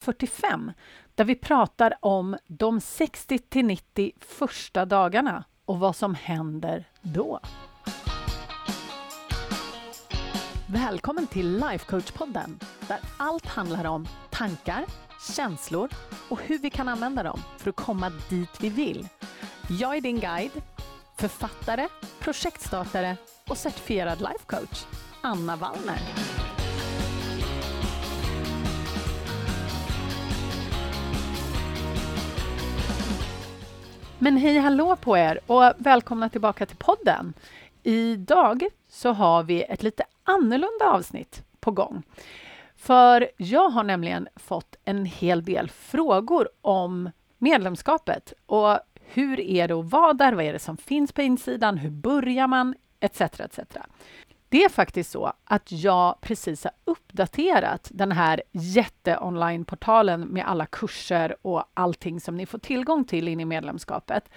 45 där vi pratar om de 60 till 90 första dagarna och vad som händer då. Välkommen till Lifecoach-podden där allt handlar om tankar, känslor och hur vi kan använda dem för att komma dit vi vill. Jag är din guide, författare, projektstartare och certifierad lifecoach, Anna Wallner. Men hej hallå på er och välkomna tillbaka till podden. Idag så har vi ett lite annorlunda avsnitt på gång. För jag har nämligen fått en hel del frågor om medlemskapet och hur är det att vara där? Vad är det som finns på insidan? Hur börjar man? Etc. etc. Det är faktiskt så att jag precis har uppdaterat den här jätte-online-portalen med alla kurser och allting som ni får tillgång till in i medlemskapet.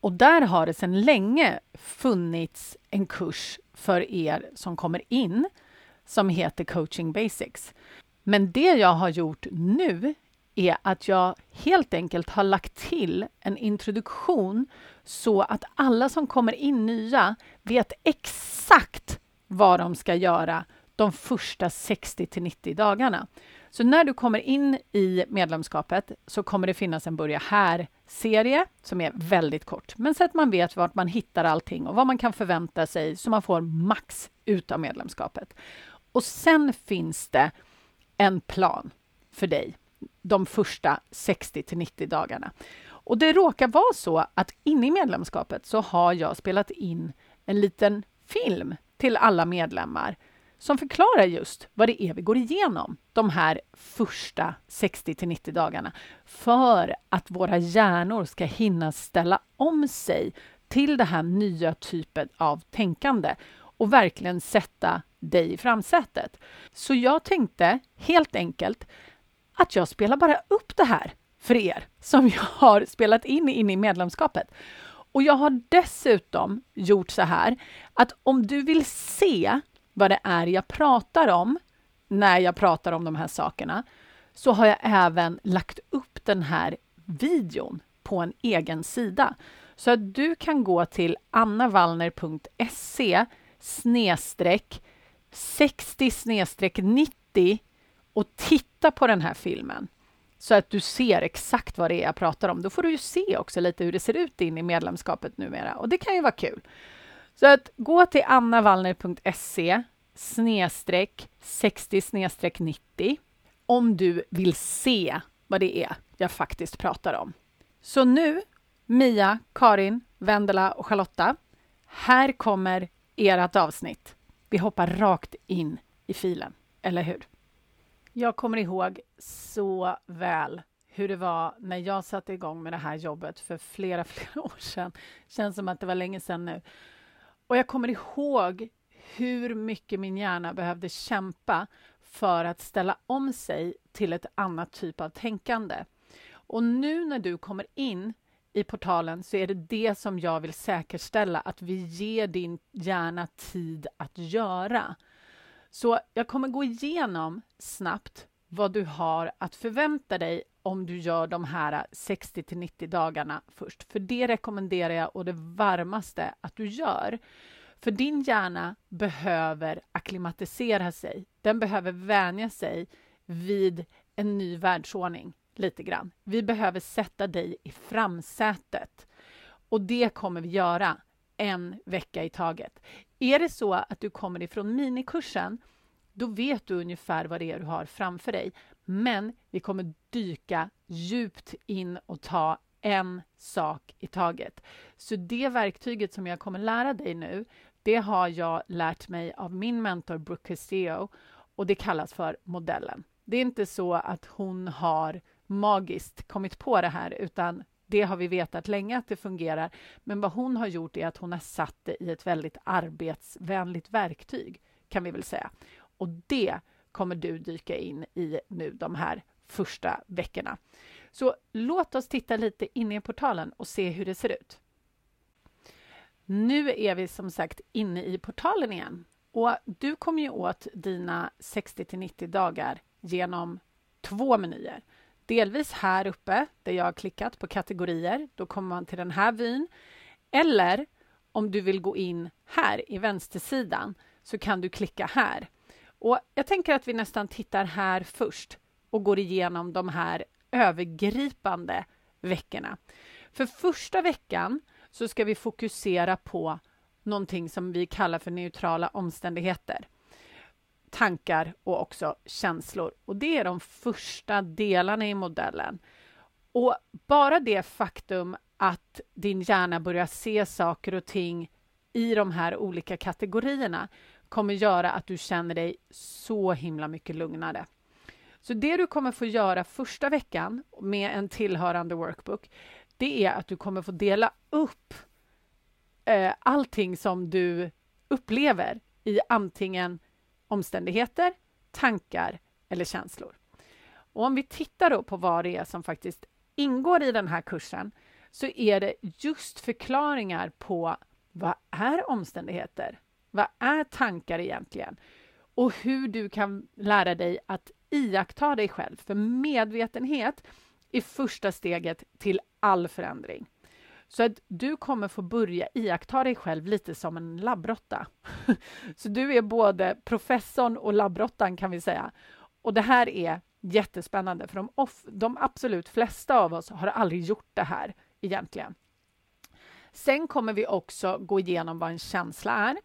Och där har det sedan länge funnits en kurs för er som kommer in som heter Coaching Basics. Men det jag har gjort nu är att jag helt enkelt har lagt till en introduktion så att alla som kommer in nya vet exakt vad de ska göra de första 60 till 90 dagarna. Så när du kommer in i medlemskapet så kommer det finnas en Börja här-serie som är väldigt kort, men så att man vet vart man hittar allting och vad man kan förvänta sig så man får max ut av medlemskapet. Och sen finns det en plan för dig de första 60 till 90 dagarna. Och det råkar vara så att inne i medlemskapet så har jag spelat in en liten film till alla medlemmar som förklarar just vad det är vi går igenom de här första 60 till 90 dagarna för att våra hjärnor ska hinna ställa om sig till det här nya typen av tänkande och verkligen sätta dig i framsätet. Så jag tänkte helt enkelt att jag spelar bara upp det här för er som jag har spelat in inne i medlemskapet. Och jag har dessutom gjort så här att om du vill se vad det är jag pratar om när jag pratar om de här sakerna så har jag även lagt upp den här videon på en egen sida. Så att du kan gå till annavallner.se snedstreck 60-90 och titta på den här filmen så att du ser exakt vad det är jag pratar om. Då får du ju se också lite hur det ser ut in i medlemskapet numera och det kan ju vara kul. Så att gå till annavallner.se snedstreck 60 snedstreck 90 om du vill se vad det är jag faktiskt pratar om. Så nu, Mia, Karin, Vendela och Charlotta, här kommer ert avsnitt. Vi hoppar rakt in i filen, eller hur? Jag kommer ihåg så väl hur det var när jag satte igång med det här jobbet för flera, flera år sedan. Känns som att det var länge sedan nu. Och jag kommer ihåg hur mycket min hjärna behövde kämpa för att ställa om sig till ett annat typ av tänkande. Och nu när du kommer in i portalen så är det det som jag vill säkerställa att vi ger din hjärna tid att göra. Så jag kommer gå igenom snabbt vad du har att förvänta dig om du gör de här 60 till 90 dagarna först. För det rekommenderar jag och det varmaste att du gör. För din hjärna behöver akklimatisera sig. Den behöver vänja sig vid en ny världsordning lite grann. Vi behöver sätta dig i framsätet och det kommer vi göra en vecka i taget. Är det så att du kommer ifrån minikursen, då vet du ungefär vad det är du har framför dig. Men vi kommer dyka djupt in och ta en sak i taget. Så det verktyget som jag kommer lära dig nu, det har jag lärt mig av min mentor Brooke Castillo och det kallas för modellen. Det är inte så att hon har magiskt kommit på det här, utan det har vi vetat länge att det fungerar. Men vad hon har gjort är att hon har satt det i ett väldigt arbetsvänligt verktyg, kan vi väl säga. Och det kommer du dyka in i nu de här första veckorna. Så låt oss titta lite inne i portalen och se hur det ser ut. Nu är vi som sagt inne i portalen igen och du kommer ju åt dina 60 till 90 dagar genom två menyer. Delvis här uppe där jag har klickat på kategorier. Då kommer man till den här vyn. Eller om du vill gå in här i vänstersidan så kan du klicka här. Och Jag tänker att vi nästan tittar här först och går igenom de här övergripande veckorna. För första veckan så ska vi fokusera på någonting som vi kallar för neutrala omständigheter. Tankar och också känslor. Och det är de första delarna i modellen. Och bara det faktum att din hjärna börjar se saker och ting i de här olika kategorierna kommer göra att du känner dig så himla mycket lugnare. Så det du kommer få göra första veckan med en tillhörande workbook, det är att du kommer få dela upp eh, allting som du upplever i antingen omständigheter, tankar eller känslor. Och om vi tittar då på vad det är som faktiskt ingår i den här kursen så är det just förklaringar på vad är omständigheter? Vad är tankar egentligen? Och hur du kan lära dig att iaktta dig själv. För medvetenhet är första steget till all förändring. Så att du kommer få börja iaktta dig själv lite som en labbrotta. Så du är både professorn och labbrottan kan vi säga. Och det här är jättespännande för de, off, de absolut flesta av oss har aldrig gjort det här egentligen. Sen kommer vi också gå igenom vad en känsla är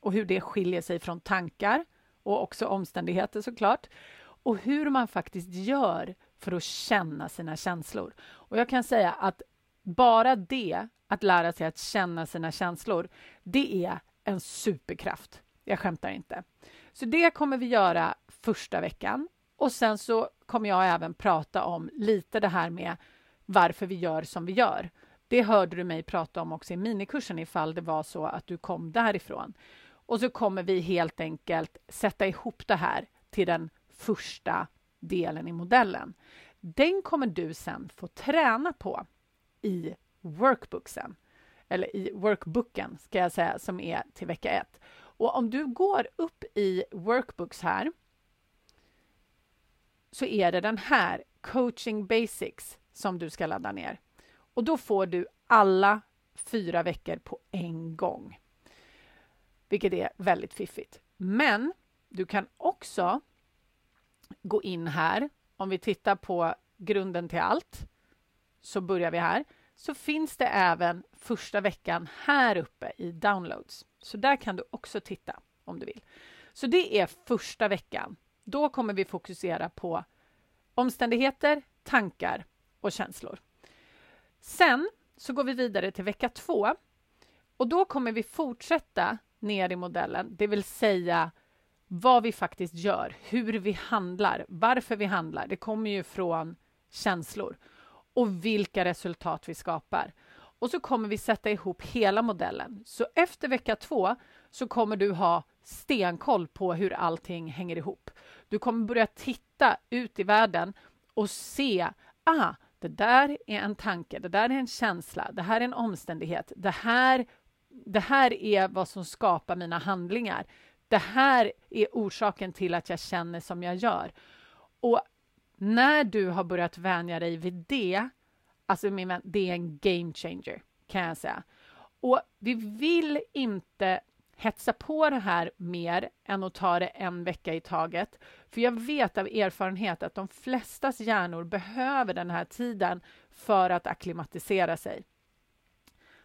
och hur det skiljer sig från tankar och också omständigheter såklart och hur man faktiskt gör för att känna sina känslor. Och jag kan säga att bara det, att lära sig att känna sina känslor, det är en superkraft. Jag skämtar inte. Så det kommer vi göra första veckan. Och sen så kommer jag även prata om lite det här med varför vi gör som vi gör. Det hörde du mig prata om också i minikursen ifall det var så att du kom därifrån. Och så kommer vi helt enkelt sätta ihop det här till den första delen i modellen. Den kommer du sen få träna på i workbooksen, eller i workbooken ska jag säga, som är till vecka 1. Och om du går upp i workbooks här så är det den här Coaching Basics som du ska ladda ner. Och då får du alla fyra veckor på en gång, vilket är väldigt fiffigt. Men du kan också gå in här. Om vi tittar på grunden till allt så börjar vi här. Så finns det även första veckan här uppe i downloads. Så där kan du också titta om du vill. Så det är första veckan. Då kommer vi fokusera på omständigheter, tankar och känslor. Sen så går vi vidare till vecka två och då kommer vi fortsätta ner i modellen, det vill säga vad vi faktiskt gör, hur vi handlar, varför vi handlar. Det kommer ju från känslor och vilka resultat vi skapar. Och så kommer vi sätta ihop hela modellen. Så efter vecka två så kommer du ha stenkoll på hur allting hänger ihop. Du kommer börja titta ut i världen och se, ah, det där är en tanke, det där är en känsla, det här är en omständighet, det här, det här är vad som skapar mina handlingar. Det här är orsaken till att jag känner som jag gör. Och när du har börjat vänja dig vid det, alltså min vän, det är en game changer kan jag säga. Och vi vill inte hetsa på det här mer än att ta det en vecka i taget. För jag vet av erfarenhet att de flestas hjärnor behöver den här tiden för att akklimatisera sig.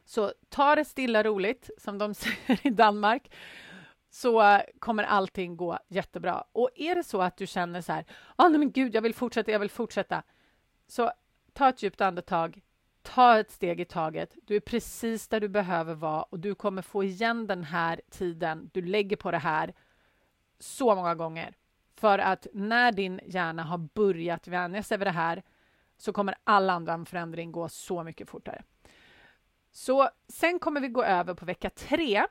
Så ta det stilla roligt, som de säger i Danmark så kommer allting gå jättebra. Och är det så att du känner så här, ah, nej men gud, jag vill fortsätta, jag vill fortsätta. Så ta ett djupt andetag, ta ett steg i taget. Du är precis där du behöver vara och du kommer få igen den här tiden du lägger på det här så många gånger. För att när din hjärna har börjat vänja sig vid det här så kommer all annan förändring gå så mycket fortare. Så sen kommer vi gå över på vecka tre.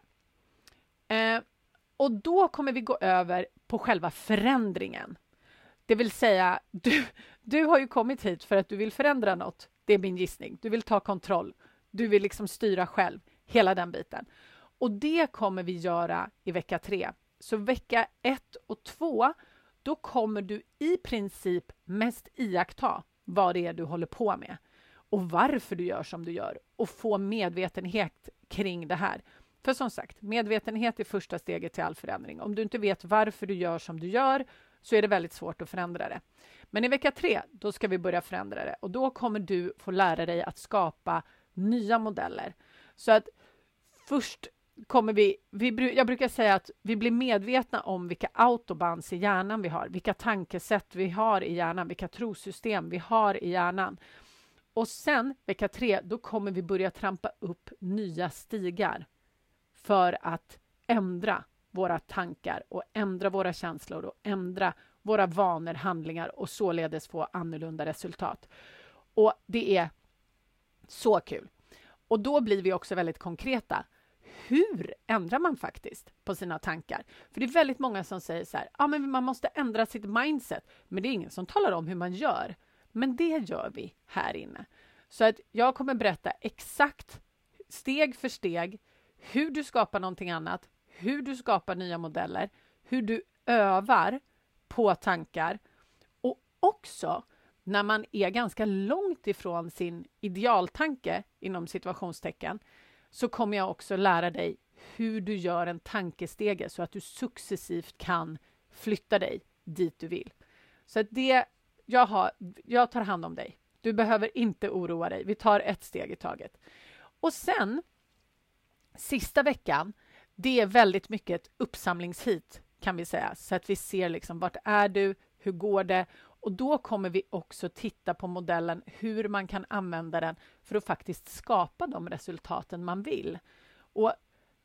Eh, och då kommer vi gå över på själva förändringen. Det vill säga, du, du har ju kommit hit för att du vill förändra något. Det är min gissning. Du vill ta kontroll. Du vill liksom styra själv, hela den biten. Och det kommer vi göra i vecka tre. Så vecka ett och två, då kommer du i princip mest iaktta vad det är du håller på med och varför du gör som du gör och få medvetenhet kring det här. För som sagt, medvetenhet är första steget till all förändring. Om du inte vet varför du gör som du gör så är det väldigt svårt att förändra det. Men i vecka tre, då ska vi börja förändra det och då kommer du få lära dig att skapa nya modeller. Så att först kommer vi, vi, jag brukar säga att vi blir medvetna om vilka autobans i hjärnan vi har, vilka tankesätt vi har i hjärnan, vilka trosystem vi har i hjärnan. Och sen, vecka tre, då kommer vi börja trampa upp nya stigar för att ändra våra tankar och ändra våra känslor och ändra våra vanor, handlingar och således få annorlunda resultat. Och det är så kul. Och då blir vi också väldigt konkreta. Hur ändrar man faktiskt på sina tankar? För det är väldigt många som säger så här, ja, men man måste ändra sitt mindset, men det är ingen som talar om hur man gör. Men det gör vi här inne. Så att jag kommer berätta exakt, steg för steg, hur du skapar någonting annat, hur du skapar nya modeller, hur du övar på tankar och också när man är ganska långt ifrån sin idealtanke inom situationstecken så kommer jag också lära dig hur du gör en tankestege så att du successivt kan flytta dig dit du vill. Så att det, jag, har, jag tar hand om dig. Du behöver inte oroa dig. Vi tar ett steg i taget. Och sen, sista veckan, det är väldigt mycket ett uppsamlingshit kan vi säga, så att vi ser liksom vart är du, hur går det? Och då kommer vi också titta på modellen, hur man kan använda den för att faktiskt skapa de resultaten man vill. Och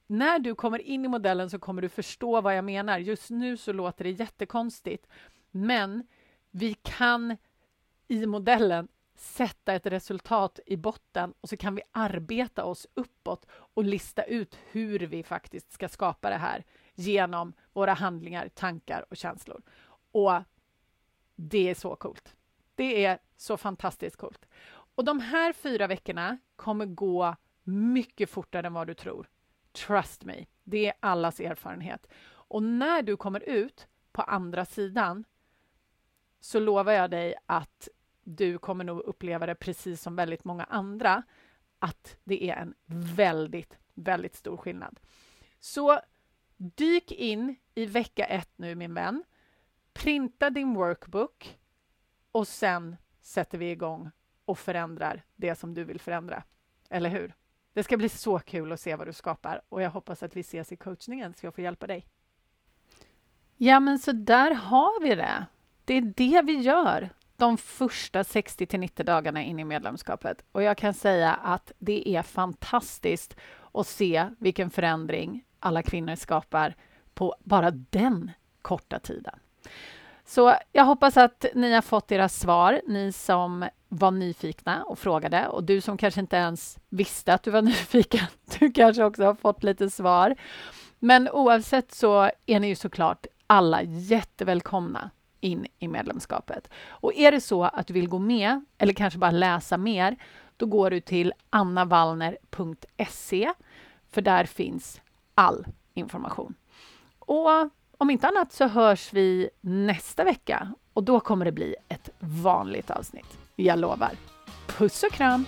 när du kommer in i modellen så kommer du förstå vad jag menar. Just nu så låter det jättekonstigt, men vi kan i modellen sätta ett resultat i botten och så kan vi arbeta oss uppåt och lista ut hur vi faktiskt ska skapa det här genom våra handlingar, tankar och känslor. Och det är så coolt. Det är så fantastiskt coolt. Och de här fyra veckorna kommer gå mycket fortare än vad du tror. Trust me, det är allas erfarenhet. Och när du kommer ut på andra sidan så lovar jag dig att du kommer nog uppleva det precis som väldigt många andra, att det är en väldigt, väldigt stor skillnad. Så dyk in i vecka ett nu, min vän. Printa din workbook och sen sätter vi igång och förändrar det som du vill förändra. Eller hur? Det ska bli så kul att se vad du skapar och jag hoppas att vi ses i coachningen så jag får hjälpa dig. Ja, men så där har vi det. Det är det vi gör de första 60 till 90 dagarna in i medlemskapet. Och jag kan säga att det är fantastiskt att se vilken förändring alla kvinnor skapar på bara den korta tiden. Så jag hoppas att ni har fått era svar, ni som var nyfikna och frågade och du som kanske inte ens visste att du var nyfiken. Du kanske också har fått lite svar. Men oavsett så är ni ju såklart alla jättevälkomna in i medlemskapet. Och är det så att du vill gå med eller kanske bara läsa mer, då går du till annavallner.se för där finns all information. Och om inte annat så hörs vi nästa vecka och då kommer det bli ett vanligt avsnitt. Jag lovar. Puss och kram!